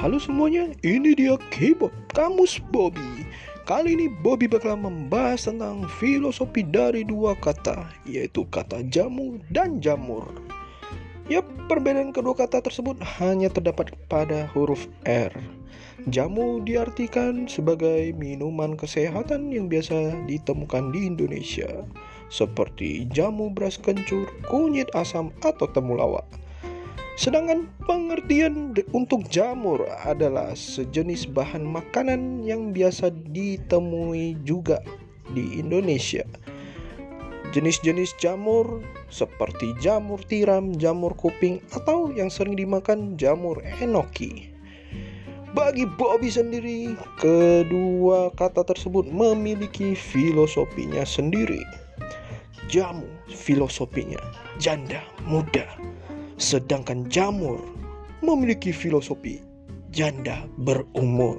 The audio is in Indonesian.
Halo semuanya, ini dia K-pop Kamus Bobby. Kali ini Bobby bakal membahas tentang filosofi dari dua kata, yaitu kata jamu dan jamur. Yap, perbedaan kedua kata tersebut hanya terdapat pada huruf R. Jamu diartikan sebagai minuman kesehatan yang biasa ditemukan di Indonesia, seperti jamu beras kencur, kunyit asam, atau temulawak. Sedangkan pengertian untuk jamur adalah sejenis bahan makanan yang biasa ditemui juga di Indonesia. Jenis-jenis jamur seperti jamur tiram, jamur kuping, atau yang sering dimakan jamur enoki. Bagi Bobby sendiri, kedua kata tersebut memiliki filosofinya sendiri. Jamu filosofinya janda muda Sedangkan jamur memiliki filosofi janda berumur.